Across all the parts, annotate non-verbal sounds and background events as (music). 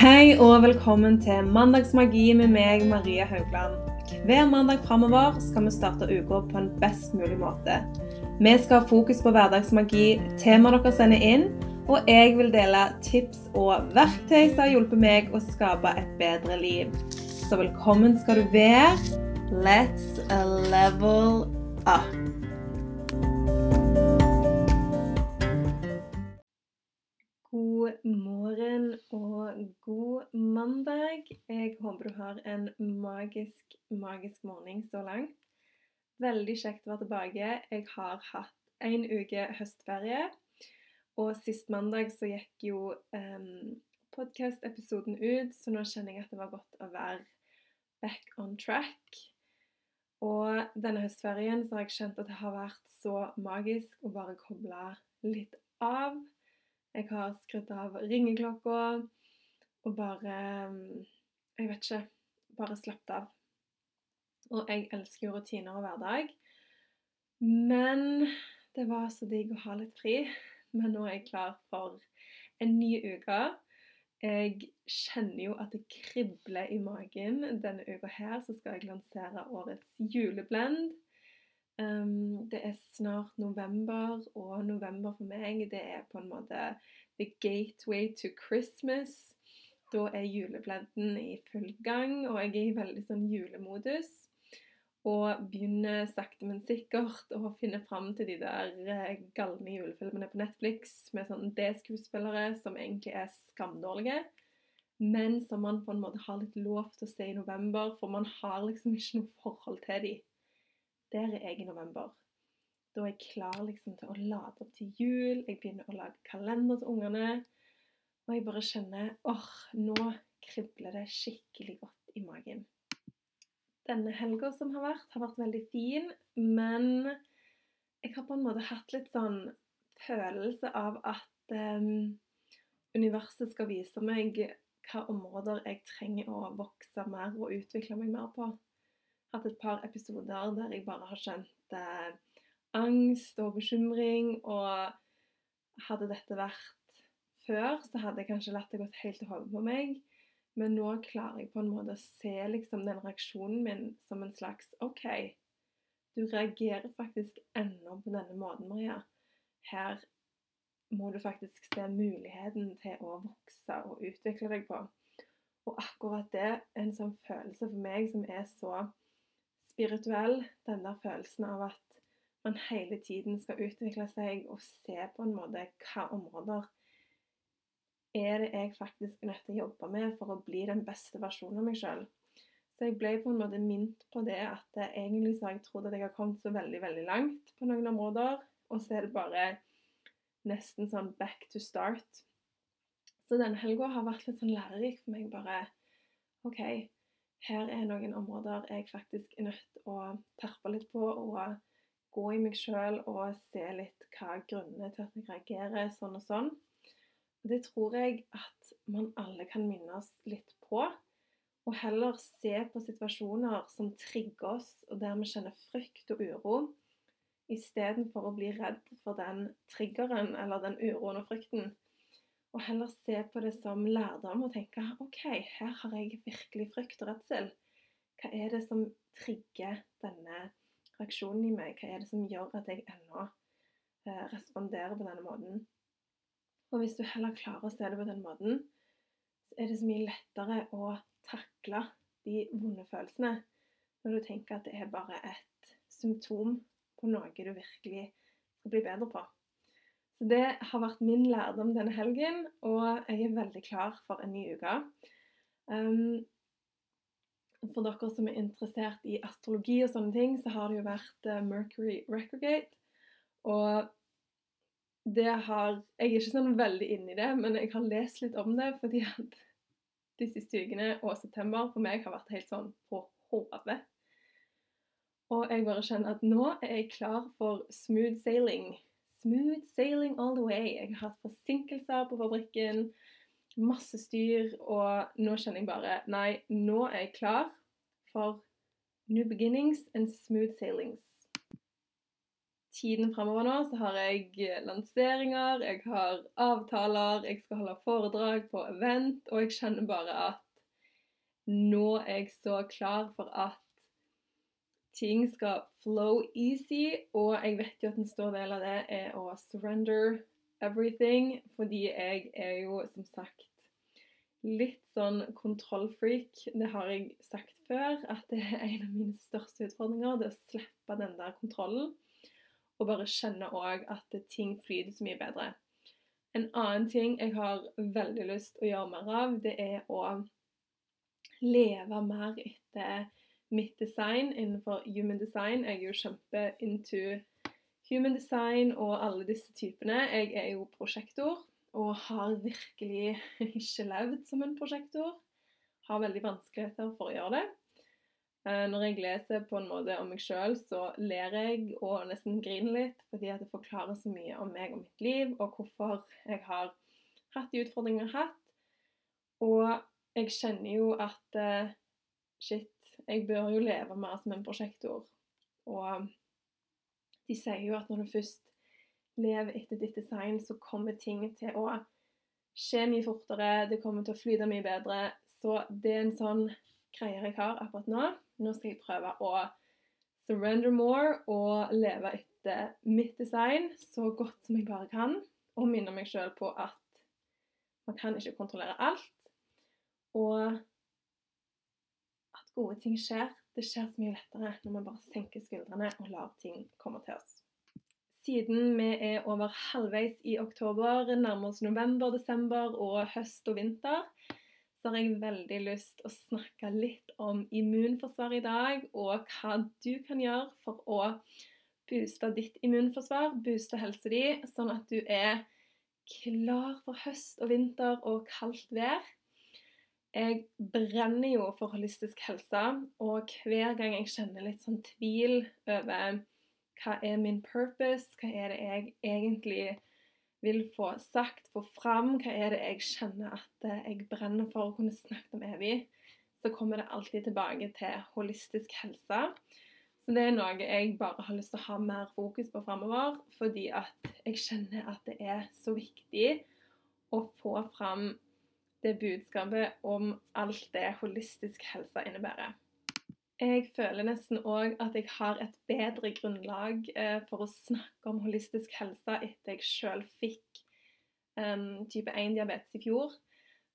Hei og velkommen til Mandagsmagi med meg, Maria Haugland. Hver mandag framover skal vi starte uka på en best mulig måte. Vi skal ha fokus på hverdagsmagi, temaer dere sender inn, og jeg vil dele tips og verktøy som har hjulpet meg å skape et bedre liv. Så velkommen skal du være. Let's level up. God morgen og god mandag. Jeg håper du har en magisk, magisk morgen så langt. Veldig kjekt å være tilbake. Jeg har hatt en uke høstferie. Og sist mandag så gikk jo um, podkast-episoden ut, så nå kjenner jeg at det var godt å være back on track. Og denne høstferien så har jeg kjent at det har vært så magisk å bare koble litt av. Jeg har skrudd av ringeklokka og bare Jeg vet ikke. Bare slappet av. Og jeg elsker jo rutiner og hverdag. Men det var så digg å ha litt fri. Men nå er jeg klar for en ny uke. Jeg kjenner jo at det kribler i magen. Denne uka her så skal jeg lansere årets juleblend. Um, det er snart november, og november for meg det er på en måte the gateway to Christmas. Da er juleblenden i full gang, og jeg er i veldig sånn julemodus. Og begynner sakte, men sikkert å finne fram til de der eh, galne julefilmene på Netflix med sånn D-skuespillere som egentlig er skamdårlige, men som man på en måte har litt lov til å se i november, for man har liksom ikke noe forhold til dem. Der er jeg i november. Da er jeg klar liksom til å lade opp til jul. Jeg begynner å lage kalender til ungene. Og jeg bare kjenner åh, nå kribler det skikkelig godt i magen. Denne helga som har vært, har vært veldig fin, men jeg har på en måte hatt litt sånn følelse av at um, universet skal vise meg hva områder jeg trenger å vokse mer og utvikle meg mer på hatt et par episoder der jeg bare har kjent eh, angst og bekymring. Og hadde dette vært før, så hadde jeg kanskje latt det gått helt til hodet på meg. Men nå klarer jeg på en måte å se liksom, den reaksjonen min som en slags OK, du reagerer faktisk ennå på denne måten, Maria. Her må du faktisk se muligheten til å vokse og utvikle deg på. Og akkurat det er en sånn følelse for meg som er så spirituell, den der følelsen av at man hele tiden skal utvikle seg og se på en måte hva områder er det jeg faktisk er nødt til å jobbe med for å bli den beste versjonen av meg sjøl. Så jeg ble på en måte minnet på det at egentlig så har jeg trodd at jeg har kommet så veldig, veldig langt på noen områder, og så er det bare nesten sånn back to start. Så denne helga har vært litt sånn lærerik for meg. Bare OK, her er noen områder jeg faktisk er nødt til å terpe litt på og gå i meg sjøl og se litt hva grunnene til at jeg reagerer sånn og sånn. Det tror jeg at man alle kan minnes litt på. Og heller se på situasjoner som trigger oss, og der vi kjenner frykt og uro, istedenfor å bli redd for den triggeren eller den uroen og frykten og heller se på det som lærdom og tenke OK, her har jeg virkelig frykt og redsel. Hva er det som trigger denne reaksjonen i meg? Hva er det som gjør at jeg ennå eh, responderer på denne måten? Og hvis du heller klarer å se det på den måten, så er det så mye lettere å takle de vonde følelsene når du tenker at det er bare et symptom på noe du virkelig skal bli bedre på. Så det har vært min lærdom denne helgen, og jeg er veldig klar for en ny uke. Um, for dere som er interessert i astrologi og sånne ting, så har det jo vært uh, Mercury Recorgate. Og det har Jeg er ikke sånn veldig inni det, men jeg har lest litt om det fordi at de siste ukene og september for meg har vært helt sånn på hodet. Og jeg bare kjenner at nå er jeg klar for smooth sailing smooth sailing all the way. Jeg har hatt forsinkelser på fabrikken, masse styr, og nå kjenner jeg bare Nei, nå er jeg klar for new beginnings and smooth sailings. tiden framover nå så har jeg lanseringer, jeg har avtaler, jeg skal holde foredrag på event, og jeg kjenner bare at nå er jeg så klar for at ting skal flow easy, og jeg vet jo at en stor del av det er å surrender everything, fordi jeg er jo som sagt litt sånn kontrollfreak. Det har jeg sagt før, at det er en av mine største utfordringer. Det å slippe den der kontrollen. Og bare kjenne òg at ting flyter så mye bedre. En annen ting jeg har veldig lyst å gjøre mer av, det er å leve mer etter mitt design innenfor human design. Jeg er jo kjempe into human design og alle disse typene. Jeg er jo prosjektor og har virkelig (laughs) ikke levd som en prosjektor. Har veldig vanskeligheter for å gjøre det. Eh, når jeg leser på en måte om meg sjøl, så ler jeg og nesten griner litt, fordi at det forklarer så mye om meg og mitt liv, og hvorfor jeg har hatt de utfordringene jeg har hatt. Og jeg kjenner jo at uh, shit, jeg bør jo leve mer som en prosjektor. Og de sier jo at når du først lever etter ditt design, så kommer ting til å skje mye fortere, det kommer til å flyte mye bedre. Så det er en sånn greie jeg har akkurat nå. Nå skal jeg prøve å surrender more og leve etter mitt design så godt som jeg bare kan. Og minne meg sjøl på at man kan ikke kontrollere alt. Og gode ting skjer. Det skjer så mye lettere når vi bare senker skuldrene og lar ting komme til oss. Siden vi er over halvveis i oktober, nærmer oss november, desember og høst og vinter, så har jeg veldig lyst å snakke litt om immunforsvar i dag, og hva du kan gjøre for å booste ditt immunforsvar, booste helsa di, sånn at du er klar for høst og vinter og kaldt vær. Jeg brenner jo for holistisk helse, og hver gang jeg kjenner litt sånn tvil over hva er min purpose, hva er det jeg egentlig vil få sagt, få fram hva er det jeg kjenner at eh, jeg brenner for å kunne snakke om evig, så kommer det alltid tilbake til holistisk helse. Så det er noe jeg bare har lyst til å ha mer fokus på framover, fordi at jeg kjenner at det er så viktig å få fram det budskapet om alt det holistisk helse innebærer. Jeg føler nesten òg at jeg har et bedre grunnlag eh, for å snakke om holistisk helse etter jeg sjøl fikk um, type 1-diabetes i fjor.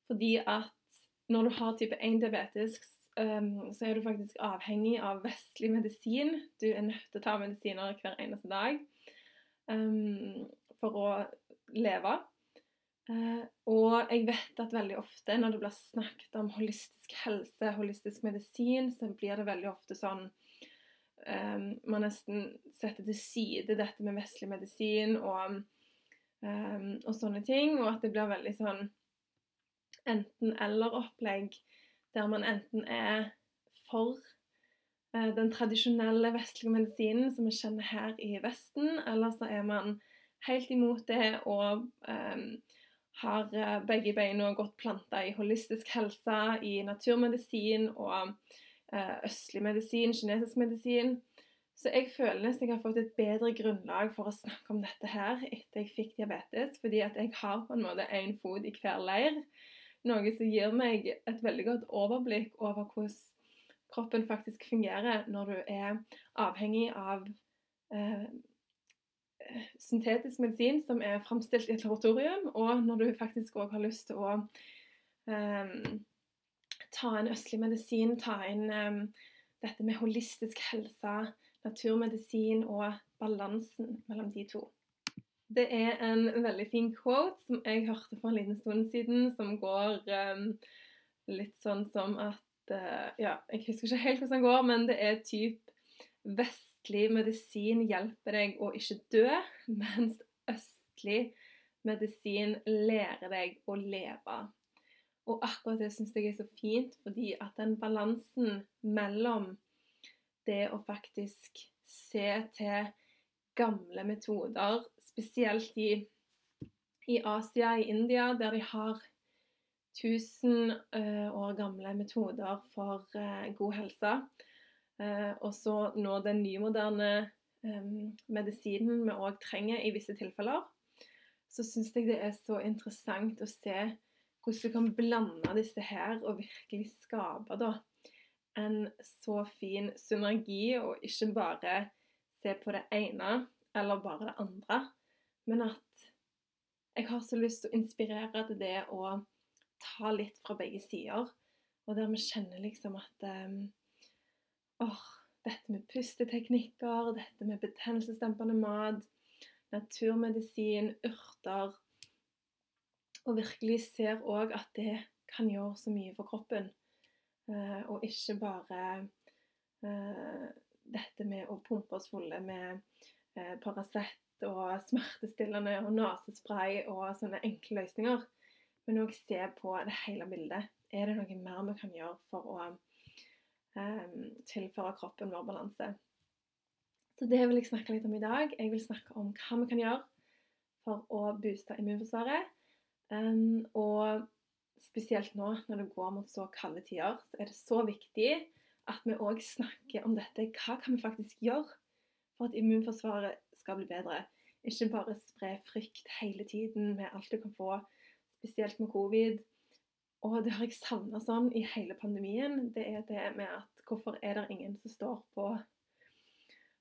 Fordi at når du har type 1-diabetes, um, så er du faktisk avhengig av vestlig medisin. Du er nødt til å ta medisiner hver eneste dag um, for å leve. Uh, og jeg vet at veldig ofte når det blir snakket om holistisk helse, holistisk medisin, så blir det veldig ofte sånn um, Man nesten setter til side dette med vestlig medisin og, um, og sånne ting, og at det blir veldig sånn enten-eller-opplegg, der man enten er for den tradisjonelle vestlige medisinen som vi kjenner her i Vesten, eller så er man helt imot det og um, har eh, begge beina gått planta i holistisk helse, i naturmedisin og eh, østlig medisin, kinesisk medisin. Så jeg føler nesten jeg har fått et bedre grunnlag for å snakke om dette her etter jeg fikk diabetes, fordi at jeg har på en måte én fot i hver leir. Noe som gir meg et veldig godt overblikk over hvordan kroppen faktisk fungerer når du er avhengig av eh, syntetisk medisin som er framstilt i et laboratorium, og når du faktisk òg har lyst til å um, ta inn østlig medisin, ta inn um, dette med holistisk helse, naturmedisin og balansen mellom de to. Det er en veldig fin quote som jeg hørte for en liten stund siden, som går um, litt sånn som at uh, Ja, jeg husker ikke helt hvordan den går, men det er typ vest vestlig medisin hjelper deg å ikke dø, (laughs) mens østlig medisin lærer deg å leve. Og akkurat det syns jeg er så fint, fordi at den balansen mellom det å faktisk se til gamle metoder, spesielt i, i Asia, i India, der de har 1000 uh, år gamle metoder for uh, god helse, Eh, og så nå den nymoderne um, medisinen vi òg trenger i visse tilfeller, så syns jeg det er så interessant å se hvordan du kan blande disse her og virkelig skape da, en så fin synergi, og ikke bare se på det ene eller bare det andre, men at jeg har så lyst til å inspirere til det å ta litt fra begge sider. Og der vi kjenner liksom at åh, dette med pusteteknikker, dette med betennelsesdempende mat, naturmedisin, urter Og virkelig ser òg at det kan gjøre så mye for kroppen. Eh, og ikke bare eh, dette med å pumpe oss fulle med eh, Paracet og smertestillende og nesespray og sånne enkle løsninger. Men òg se på det hele bildet. Er det noe mer vi kan gjøre for å tilføre kroppen vår balanse? Så det vil jeg snakke litt om i dag. Jeg vil snakke om hva vi kan gjøre for å booste immunforsvaret. Um, og spesielt nå når det går mot så kalde tider, så er det så viktig at vi òg snakker om dette. Hva kan vi faktisk gjøre for at immunforsvaret skal bli bedre? Ikke bare spre frykt hele tiden med alt du kan få spesielt med covid. Og det har jeg savna sånn i hele pandemien. Det er det med at hvorfor er det ingen som står på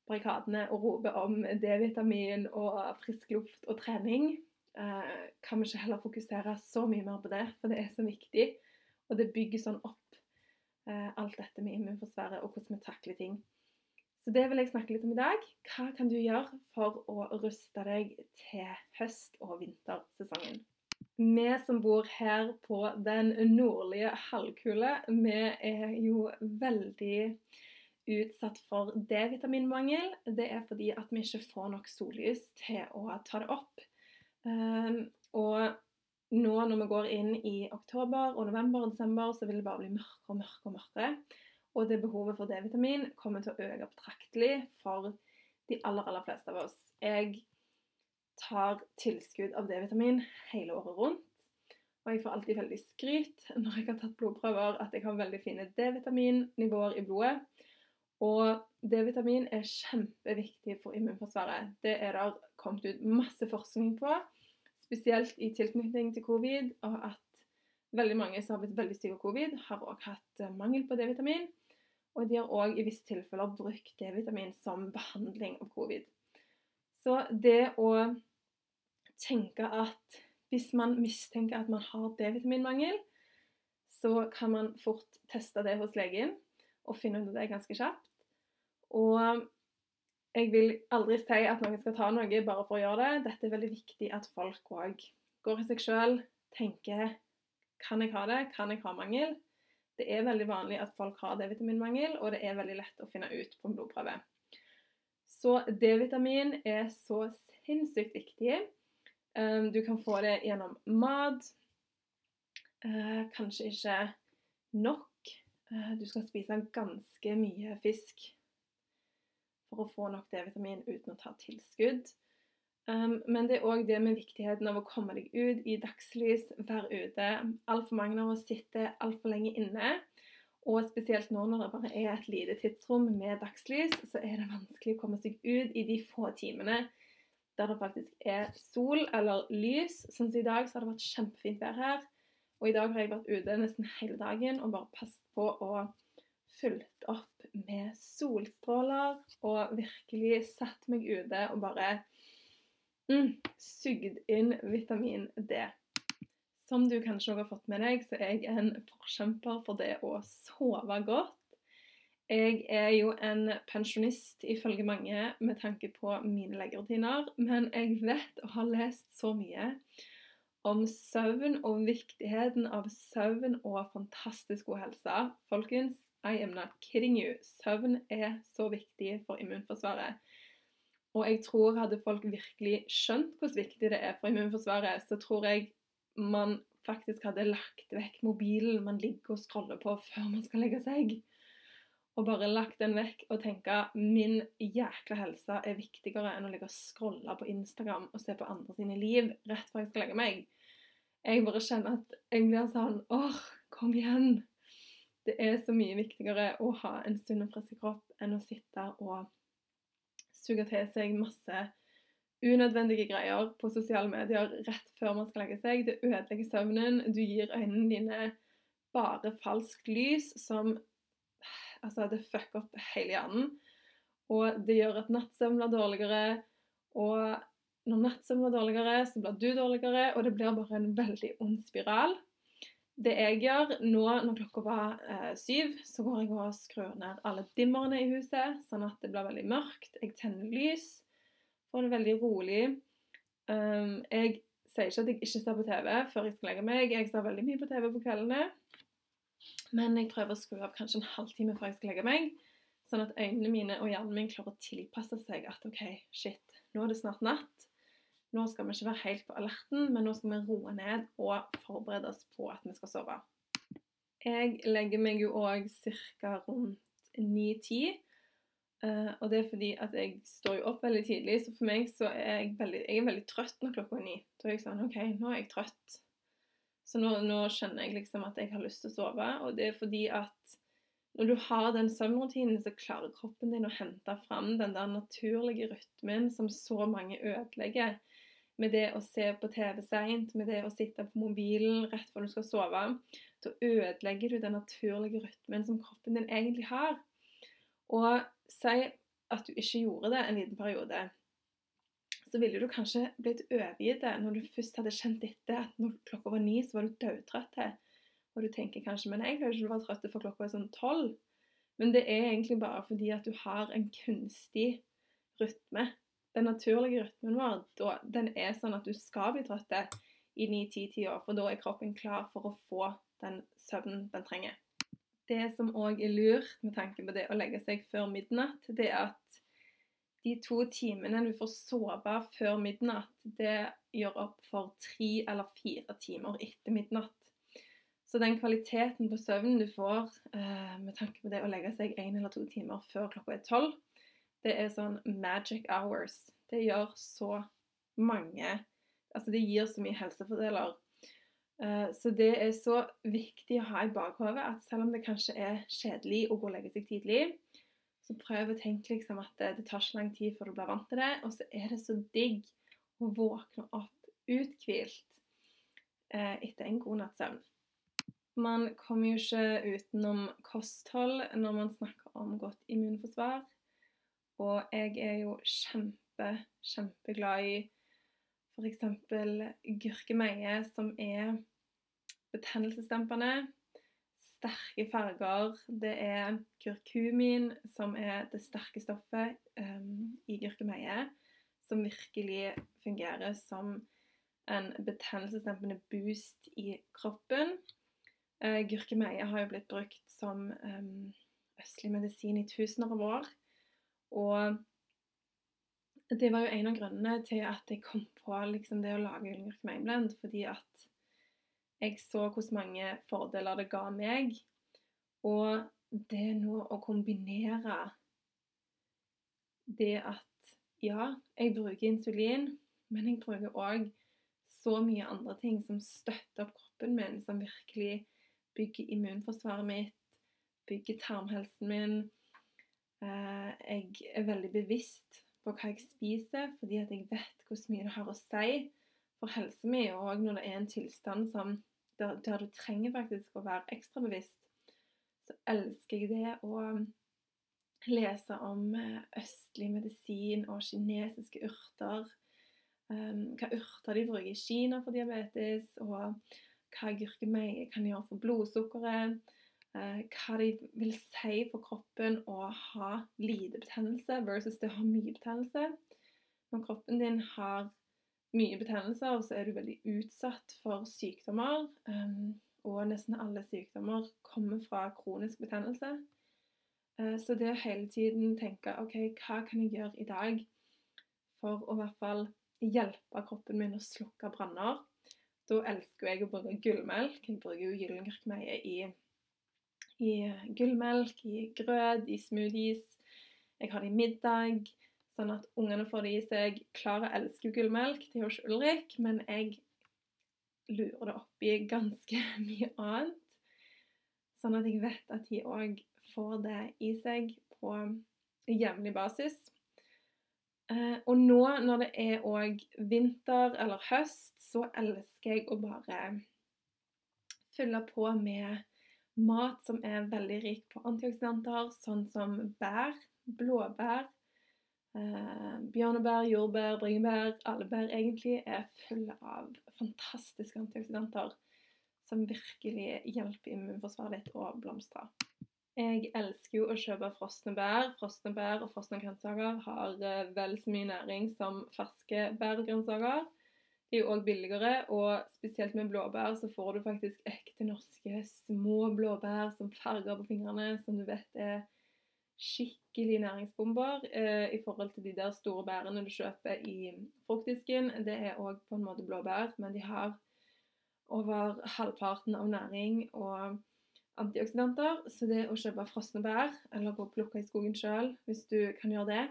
barrikadene og roper om D-vitamin og frisk luft og trening? Eh, kan vi ikke heller fokusere så mye mer på det, for det er så viktig. Og det bygger sånn opp eh, alt dette med immunforsvaret og hvordan vi takler ting. Så det vil jeg snakke litt om i dag. Hva kan du gjøre for å ruste deg til høst- og vintersesongen? Vi som bor her på den nordlige halvkule, vi er jo veldig utsatt for D-vitaminmangel. Det er fordi at vi ikke får nok sollys til å ta det opp. Um, og nå når vi går inn i oktober og november og desember, så vil det bare bli mørkere og mørkere og mørkere. Og det behovet for D-vitamin kommer til å øke betraktelig for de aller, aller fleste av oss. Jeg tar tilskudd av D-vitamin hele året rundt. Og jeg får alltid veldig skryt når jeg har tatt blodprøver, at jeg har veldig fine D-vitaminnivåer i blodet. Og D-vitamin er kjempeviktig for immunforsvaret. Det er det kommet ut masse forskning på, spesielt i tilknytning til covid, og at veldig mange som har blitt veldig syke av covid, har òg hatt eh, mangel på D-vitamin. Og de har òg i visse tilfeller brukt D-vitamin som behandling av covid. Så det å tenke at hvis man mistenker at man har D-vitaminmangel, så kan man fort teste det hos legen og finne ut av det ganske kjapt. Og jeg vil aldri si at noen skal ta noe bare for å gjøre det. Dette er veldig viktig at folk òg går i seg sjøl, tenker kan jeg ha det, kan jeg ha mangel? Det er veldig vanlig at folk har D-vitaminmangel, og det er veldig lett å finne ut på en blodprøve. Så D-vitamin er så sinnssykt viktig. Um, du kan få det gjennom mat. Uh, kanskje ikke nok. Uh, du skal spise ganske mye fisk for å få nok D-vitamin uten å ta tilskudd. Um, men det er òg det med viktigheten av å komme deg ut i dagslys, være ute. Altfor mange av oss sitter altfor lenge inne. Og spesielt nå når det bare er et lite tidsrom med dagslys, så er det vanskelig å komme seg ut i de få timene der det faktisk er sol eller lys. Sånn som i dag, så har det vært kjempefint vær her. Og i dag har jeg vært ute nesten hele dagen og bare passet på å fulgt opp med solstråler og virkelig satt meg ute og bare mm, sugd inn vitamin D. Som du kanskje også har fått med deg, så er jeg en forkjemper for det å sove godt. Jeg er jo en pensjonist ifølge mange med tanke på mine leggerutiner, men jeg vet og har lest så mye om søvn og viktigheten av søvn og fantastisk god helse. Folkens, I am not kidding you. Søvn er så viktig for immunforsvaret. Og jeg tror hadde folk virkelig skjønt hvor viktig det er for immunforsvaret, så tror jeg man faktisk hadde lagt vekk mobilen man ligger og scroller på før man skal legge seg. Og bare lagt den vekk og tenke min jækla helse er viktigere enn å ligge og scrolle på Instagram og se på andre sine liv rett før jeg skal legge meg. Jeg bare kjenner at jeg blir sånn åh, kom igjen! Det er så mye viktigere å ha en sunn og frisk kropp enn å sitte og suge til seg masse unødvendige greier på sosiale medier rett før man skal legge seg. Det ødelegger søvnen. Du gir øynene dine bare falskt lys som Altså, det fucker opp hele hjernen. Og det gjør at nattsøvn blir dårligere. Og når nattsøvn blir dårligere, så blir du dårligere, og det blir bare en veldig ond spiral. Det jeg gjør nå når klokka var eh, syv, så går jeg og skrur ned alle dimmerne i huset, sånn at det blir veldig mørkt. Jeg tenner lys, får det veldig rolig. Um, jeg sier ikke at jeg ikke ser på TV før jeg skal legge meg. Jeg ser veldig mye på TV på kveldene. Men jeg prøver å skru av kanskje en halvtime før jeg skal legge meg, sånn at øynene mine og hjernen min klarer å tilpasse seg at OK, shit, nå er det snart natt. Nå skal vi ikke være helt på alerten, men nå skal vi roe ned og forberede oss på at vi skal sove. Jeg legger meg jo òg ca. rundt 9-10. Uh, og det er fordi at jeg står jo opp veldig tidlig, så for meg så er jeg veldig, jeg er veldig trøtt når klokka er ni. Da er jeg sånn OK, nå er jeg trøtt. Så nå, nå, skjønner jeg liksom at jeg har lyst til å sove, og det er fordi at når du har den søvnrutinen, så klarer kroppen din å hente fram den der naturlige rytmen som så mange ødelegger. Med det å se på TV seint, med det å sitte på mobilen rett før du skal sove. Da ødelegger du den naturlige rytmen som kroppen din egentlig har. Og si at du ikke gjorde det en liten periode, så ville du kanskje blitt overgitt når du først hadde kjent etter at når klokka var ni, så var du dødtrøtt. Og du tenker kanskje men jeg klarer ikke å være trøtt for klokka er sånn tolv. Men det er egentlig bare fordi at du har en kunstig rytme. Den naturlige rytmen vår den er sånn at du skal bli trøtt i ni-ti-tida, for da er kroppen klar for å få den søvnen den trenger. Det som òg er lurt med tanke på det å legge seg før midnatt, det er at de to timene du får sove før midnatt, det gjør opp for tre eller fire timer etter midnatt. Så den kvaliteten på søvnen du får eh, med tanke på det å legge seg én eller to timer før klokka er tolv, det er sånn magic hours. Det gjør så mange Altså det gir så mye helsefordeler så det er så viktig å ha i bakhodet at selv om det kanskje er kjedelig å gå og legge seg tidlig, så prøv å tenke liksom at det, det tar så lang tid før du blir vant til det. Og så er det så digg å våkne opp uthvilt eh, etter en god natts søvn. Man kommer jo ikke utenom kosthold når man snakker om godt immunforsvar. Og jeg er jo kjempe, kjempeglad i f.eks. gurkemeie, som er betennelsesdempende. Sterke farger. Det er kurkumin, som er det sterke stoffet um, i gurkemeie, som virkelig fungerer som en betennelsesdempende boost i kroppen. Uh, gurkemeie har jo blitt brukt som um, østlig medisin i tusener av år. Og det var jo en av grunnene til at jeg kom på liksom, det å lage Gyllengrøt Mainblend. Fordi at jeg så hvor mange fordeler det ga meg. Og det nå å kombinere det at ja, jeg bruker insulin, men jeg bruker òg så mye andre ting som støtter opp kroppen min, som virkelig bygger immunforsvaret mitt, bygger tarmhelsen min. Eh, jeg er veldig bevisst på hva jeg spiser, fordi at jeg vet hvor mye det har å si for helsa mi, og når det er en tilstand som, der, der, du trenger faktisk å være ekstra bevisst, så elsker jeg det å lese om eh, østlig medisin og kinesiske urter. Um, hva urter de bruker i Kina for diabetes, og hva agurkemeie kan gjøre for blodsukkeret. Eh, hva de vil si for kroppen å ha lite betennelse versus det å ha mye betennelse. Når kroppen din har mye betennelser, så er du veldig utsatt for sykdommer. Um, og nesten alle sykdommer kommer fra kronisk betennelse. Uh, så det å hele tiden tenke OK, hva kan jeg gjøre i dag for å i hvert fall hjelpe kroppen min å slukke branner? Da elsker jeg å bruke gullmelk. Jeg bruker jo gyllen i i gullmelk, i grøt, i smoothies. Jeg har det i middag, sånn at ungene får det i seg. Klara elsker gullmelk, det gjør ikke Ulrik, men jeg lurer det oppi ganske (laughs) mye annet. Sånn at jeg vet at de òg får det i seg på jevnlig basis. Eh, og nå når det er òg vinter eller høst, så elsker jeg å bare fylle på med mat som er veldig rik på antioksidanter, sånn som bær, blåbær, eh, bjørnebær, jordbær, bringebær. Alle bær egentlig er fulle av fantastiske antioksidanter som virkelig hjelper immunforsvaret ditt å blomstre. Jeg elsker jo å kjøpe frosne bær. Frosne bær og frosne grønnsaker har eh, vel så mye næring som ferske bær. Er òg billigere, og spesielt med blåbær så får du faktisk ekte norske små blåbær som farger på fingrene, som du vet er skikkelig næringsbomber eh, i forhold til de der store bærene du kjøper i fruktdisken. Det er òg på en måte blåbær, men de har over halvparten av næring og antioksidanter. Så det å kjøpe frosne bær, eller gå og plukke i skogen sjøl, hvis du kan gjøre det,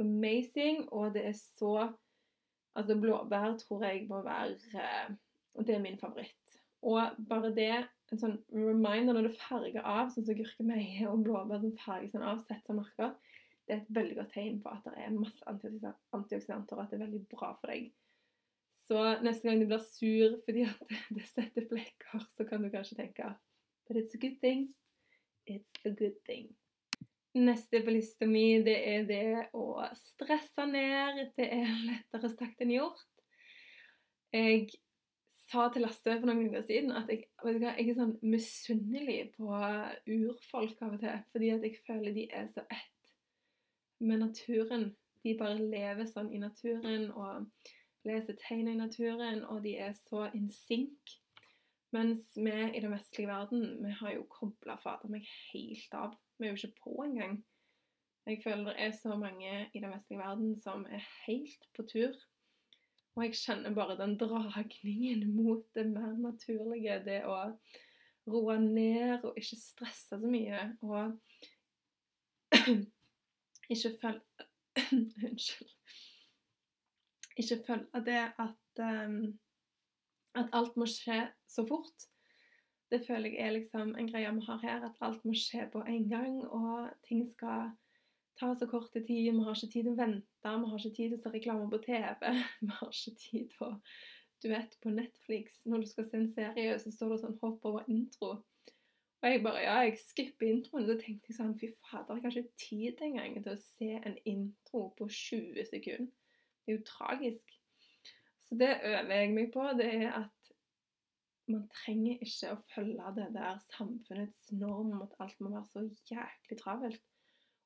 amazing. Og det er så Altså, blåbær tror jeg må være eh, Det er min favoritt. Og bare det, en sånn reminder når du farger av, sånn som gurkemeie og blåbær som farger sånn av, setter merker, det er et veldig godt tegn på at det er masse antioksidanter, og at det er veldig bra for deg. Så neste gang du blir sur fordi at (laughs) det setter flekker, så kan du kanskje tenke But it's a good thing. It's a good thing. Neste på lista mi, det er det å stresse ned. Det er lettere sagt enn gjort. Jeg sa til Lasse for noen uker siden at jeg, hva, jeg er sånn misunnelig på urfolk av og til. Fordi at jeg føler de er så ett med naturen. De bare lever sånn i naturen og leser tegn i naturen, og de er så in sync. Mens vi i den vestlige verden, vi har jo kobla fader meg helt av. Vi er jo ikke på engang. Jeg føler det er så mange i den vestlige verden som er helt på tur. Og jeg kjenner bare den dragningen mot det mer naturlige. Det å roe ned og ikke stresse så mye. Og ikke følge (coughs) Unnskyld ikke følge det at, um, at alt må skje så fort. Det føler jeg er liksom en greie vi har her, at alt må skje på en gang. Og ting skal ta så kort tid. Vi har ikke tid til å vente, vi har ikke tid til å se reklame på TV. (laughs) Vi har ikke tid til å duette på Netflix, når du skal se en serie, så står det sånn 'hopp over intro'. Og jeg bare Ja, jeg skipper introen. Så tenkte jeg sånn Fy fader, jeg har ikke tid engang til å se en intro på 20 sekunder. Det er jo tragisk. Så det øver jeg meg på. Det er at man trenger ikke å følge det der samfunnets norm om at alt må være så jæklig travelt.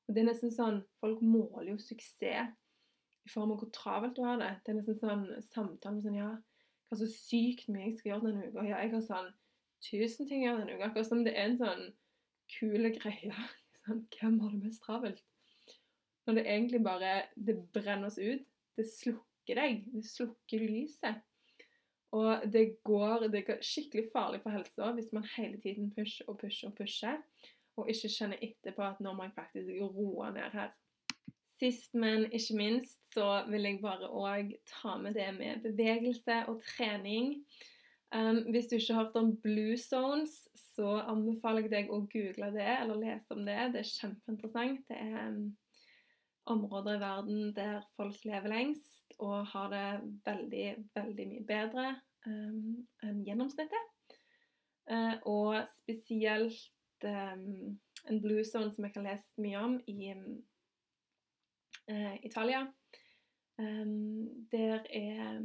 Og det er nesten sånn Folk måler jo suksess i form av hvor travelt du har det. Det er nesten sånn samtale sånn Ja, hva så sykt mye jeg skal gjøre denne uka. Ja, jeg har sånn tusen ting å gjøre denne uka. Akkurat som det er en sånn kule greie. (laughs) Sånn, hvem har det mest travelt? Når det egentlig bare Det brenner oss ut. Det slukker deg. Det slukker lyset. Og det går, det er skikkelig farlig for helsa hvis man hele tiden pusher og pusher og pusher, og ikke kjenner etterpå at nå må jeg faktisk roe ned her. Sist, men ikke minst, så vil jeg bare òg ta med det med bevegelse og trening. Um, hvis du ikke har hørt om Blue Zones, så anbefaler jeg deg å google det eller lese om det. Det er kjempeinteressant. Det er um, områder i verden der folk lever lengst og har det veldig, veldig mye bedre enn gjennomsnittet. Uh, og spesielt um, en blue zone som jeg har lest mye om i uh, Italia. Um, der er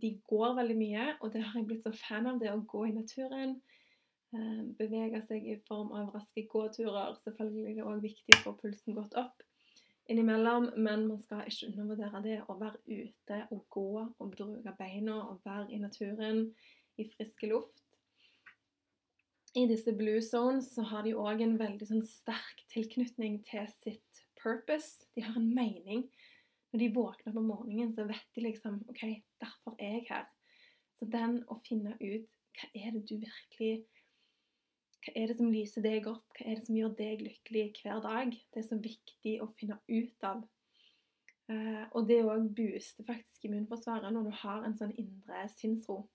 De går veldig mye, og det har jeg blitt så fan av, det å gå i naturen. Bevege seg i form av raske gåturer. Selvfølgelig er det òg viktig å få pulsen godt opp innimellom, men man skal ikke undervurdere det å være ute og gå og bruke beina og være i naturen i friske luft. I disse blue zones så har de òg en veldig sånn sterk tilknytning til sitt purpose. De har en mening. Når de våkner på morgenen, så vet de liksom OK, derfor er jeg her. Så den å finne ut hva er det du virkelig hva er det som lyser deg opp? Hva er det som gjør deg lykkelig hver dag? Det er så viktig å finne ut av. Uh, og det òg booster faktisk immunforsvaret når du har en sånn indre sinnsro.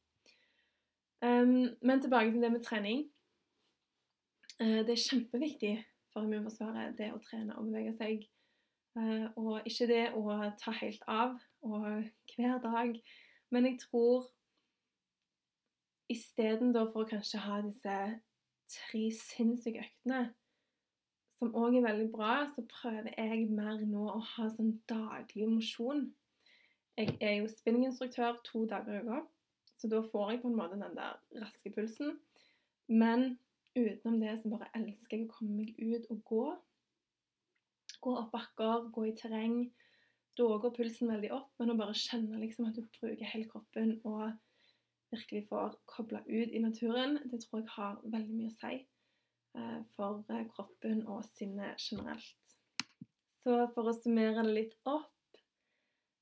Um, men tilbake til det med trening. Uh, det er kjempeviktig for immunforsvaret det å trene og bevege seg. Eh, og ikke det å ta helt av og hver dag, men jeg tror istedenfor å kanskje ha disse tre sinnssyke øktene, som òg er veldig bra, så prøver jeg mer nå å ha sånn daglig mosjon. Jeg er jo spinninginstruktør to dager i uka, så da får jeg på en måte den der raske pulsen. Men utenom det så bare elsker jeg å komme meg ut og gå. Gå opp bakker, gå i terreng. Da går pulsen veldig opp, men å bare kjenne liksom at du bruker hele kroppen og virkelig får kobla ut i naturen, det tror jeg har veldig mye å si eh, for eh, kroppen og sinnet generelt. Så for å summere det litt opp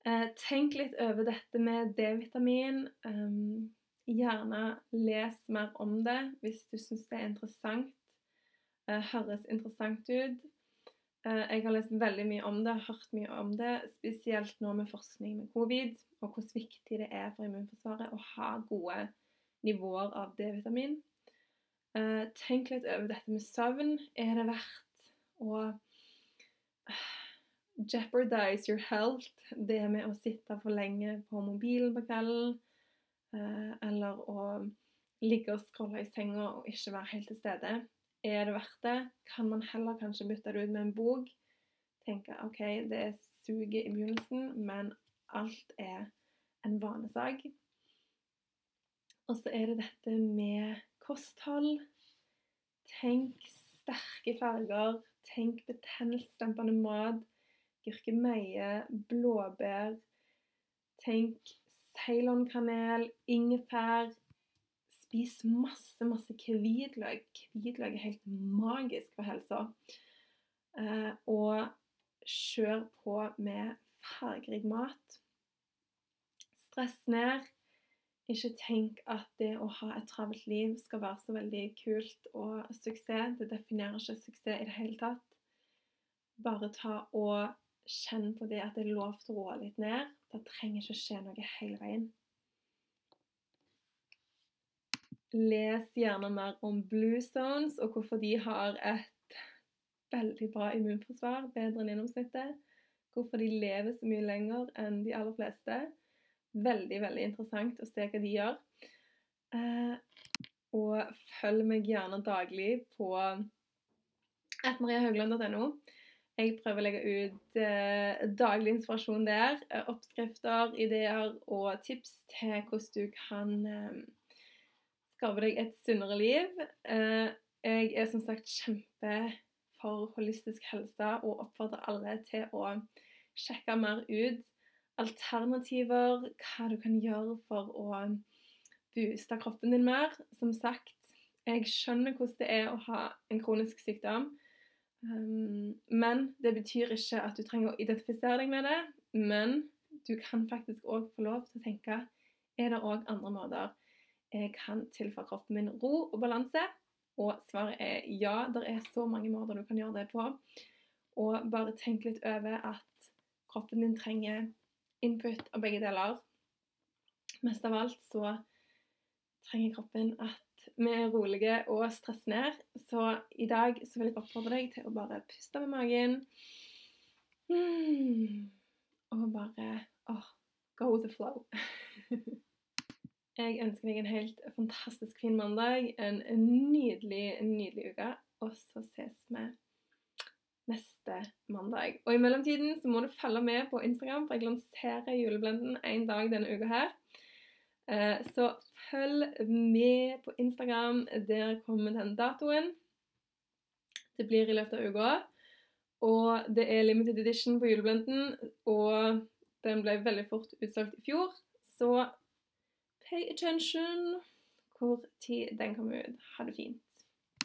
eh, Tenk litt over dette med D-vitamin. Gjerne les mer om det hvis du syns det er interessant. Høres interessant ut. Jeg har lest veldig mye om det, hørt mye om det, spesielt nå med forskning med covid og hvor viktig det er for immunforsvaret å ha gode nivåer av D-vitamin. Uh, tenk litt over dette med søvn. Er det verdt å uh, jeopardize your health? Det med å sitte for lenge på mobilen på kvelden, eller å ligge og scrolle i senga og ikke være helt til stede. Er det verdt det? Kan man heller kanskje bytte det ut med en bok? Tenke OK, det suger i begynnelsen, men alt er en vanesak. Og så er det dette med kosthold. Tenk sterke farger. Tenk betennelsesdempende mat. Gurkemeie, blåbær. Tenk ceylonkanel, ingefær. Spis masse, masse hvitløk. Hvitløk er helt magisk for helsa. Eh, og kjør på med fargerik mat. Stress ned. Ikke tenk at det å ha et travelt liv skal være så veldig kult og suksess. Det definerer ikke suksess i det hele tatt. Bare ta og kjenn på det at det er lov til å roe litt ned. Det trenger ikke skje noe hele veien. Les gjerne mer om blue zones og hvorfor de har et veldig bra immunforsvar, bedre enn gjennomsnittet hvorfor de lever så mye lenger enn de aller fleste. Veldig, veldig interessant å se hva de gjør. Eh, og følg meg gjerne daglig på atmariahaugland.no. Jeg prøver å legge ut eh, daglig inspirasjon der. Eh, oppskrifter, ideer og tips til hvordan du kan eh, skape deg et sunnere liv. Eh, jeg er som sagt kjempe for holistisk helse og oppfordrer alle til å sjekke mer ut alternativer, hva du kan gjøre for å booste kroppen din mer. Som sagt, jeg skjønner hvordan det er å ha en kronisk sykdom. Um, men det betyr ikke at du trenger å identifisere deg med det. Men du kan faktisk òg få lov til å tenke er det òg andre måter kan tilføre kroppen min ro og balanse. Og svaret er ja, det er så mange måter du kan gjøre det på. Og bare tenk litt over at kroppen din trenger input av begge deler. Mest av alt så trenger kroppen at vi er rolige og stresser ned. Så i dag så vil jeg oppfordre deg til å bare puste med magen. Mm. Og bare oh, go with the flow. (laughs) jeg ønsker deg en helt fantastisk fin mandag, en nydelig, nydelig uke. Og så ses vi neste mandag. Og i mellomtiden så må du følge med på Instagram, for jeg lanserer juleblenden en dag denne uka her. Eh, så følg med på Instagram. Der kommer den datoen. Det blir i løpet av uka. Og det er limited edition på juleblenden, og den ble veldig fort utsolgt i fjor. Så pay attention hvor tid den kommer ut. Ha det fint.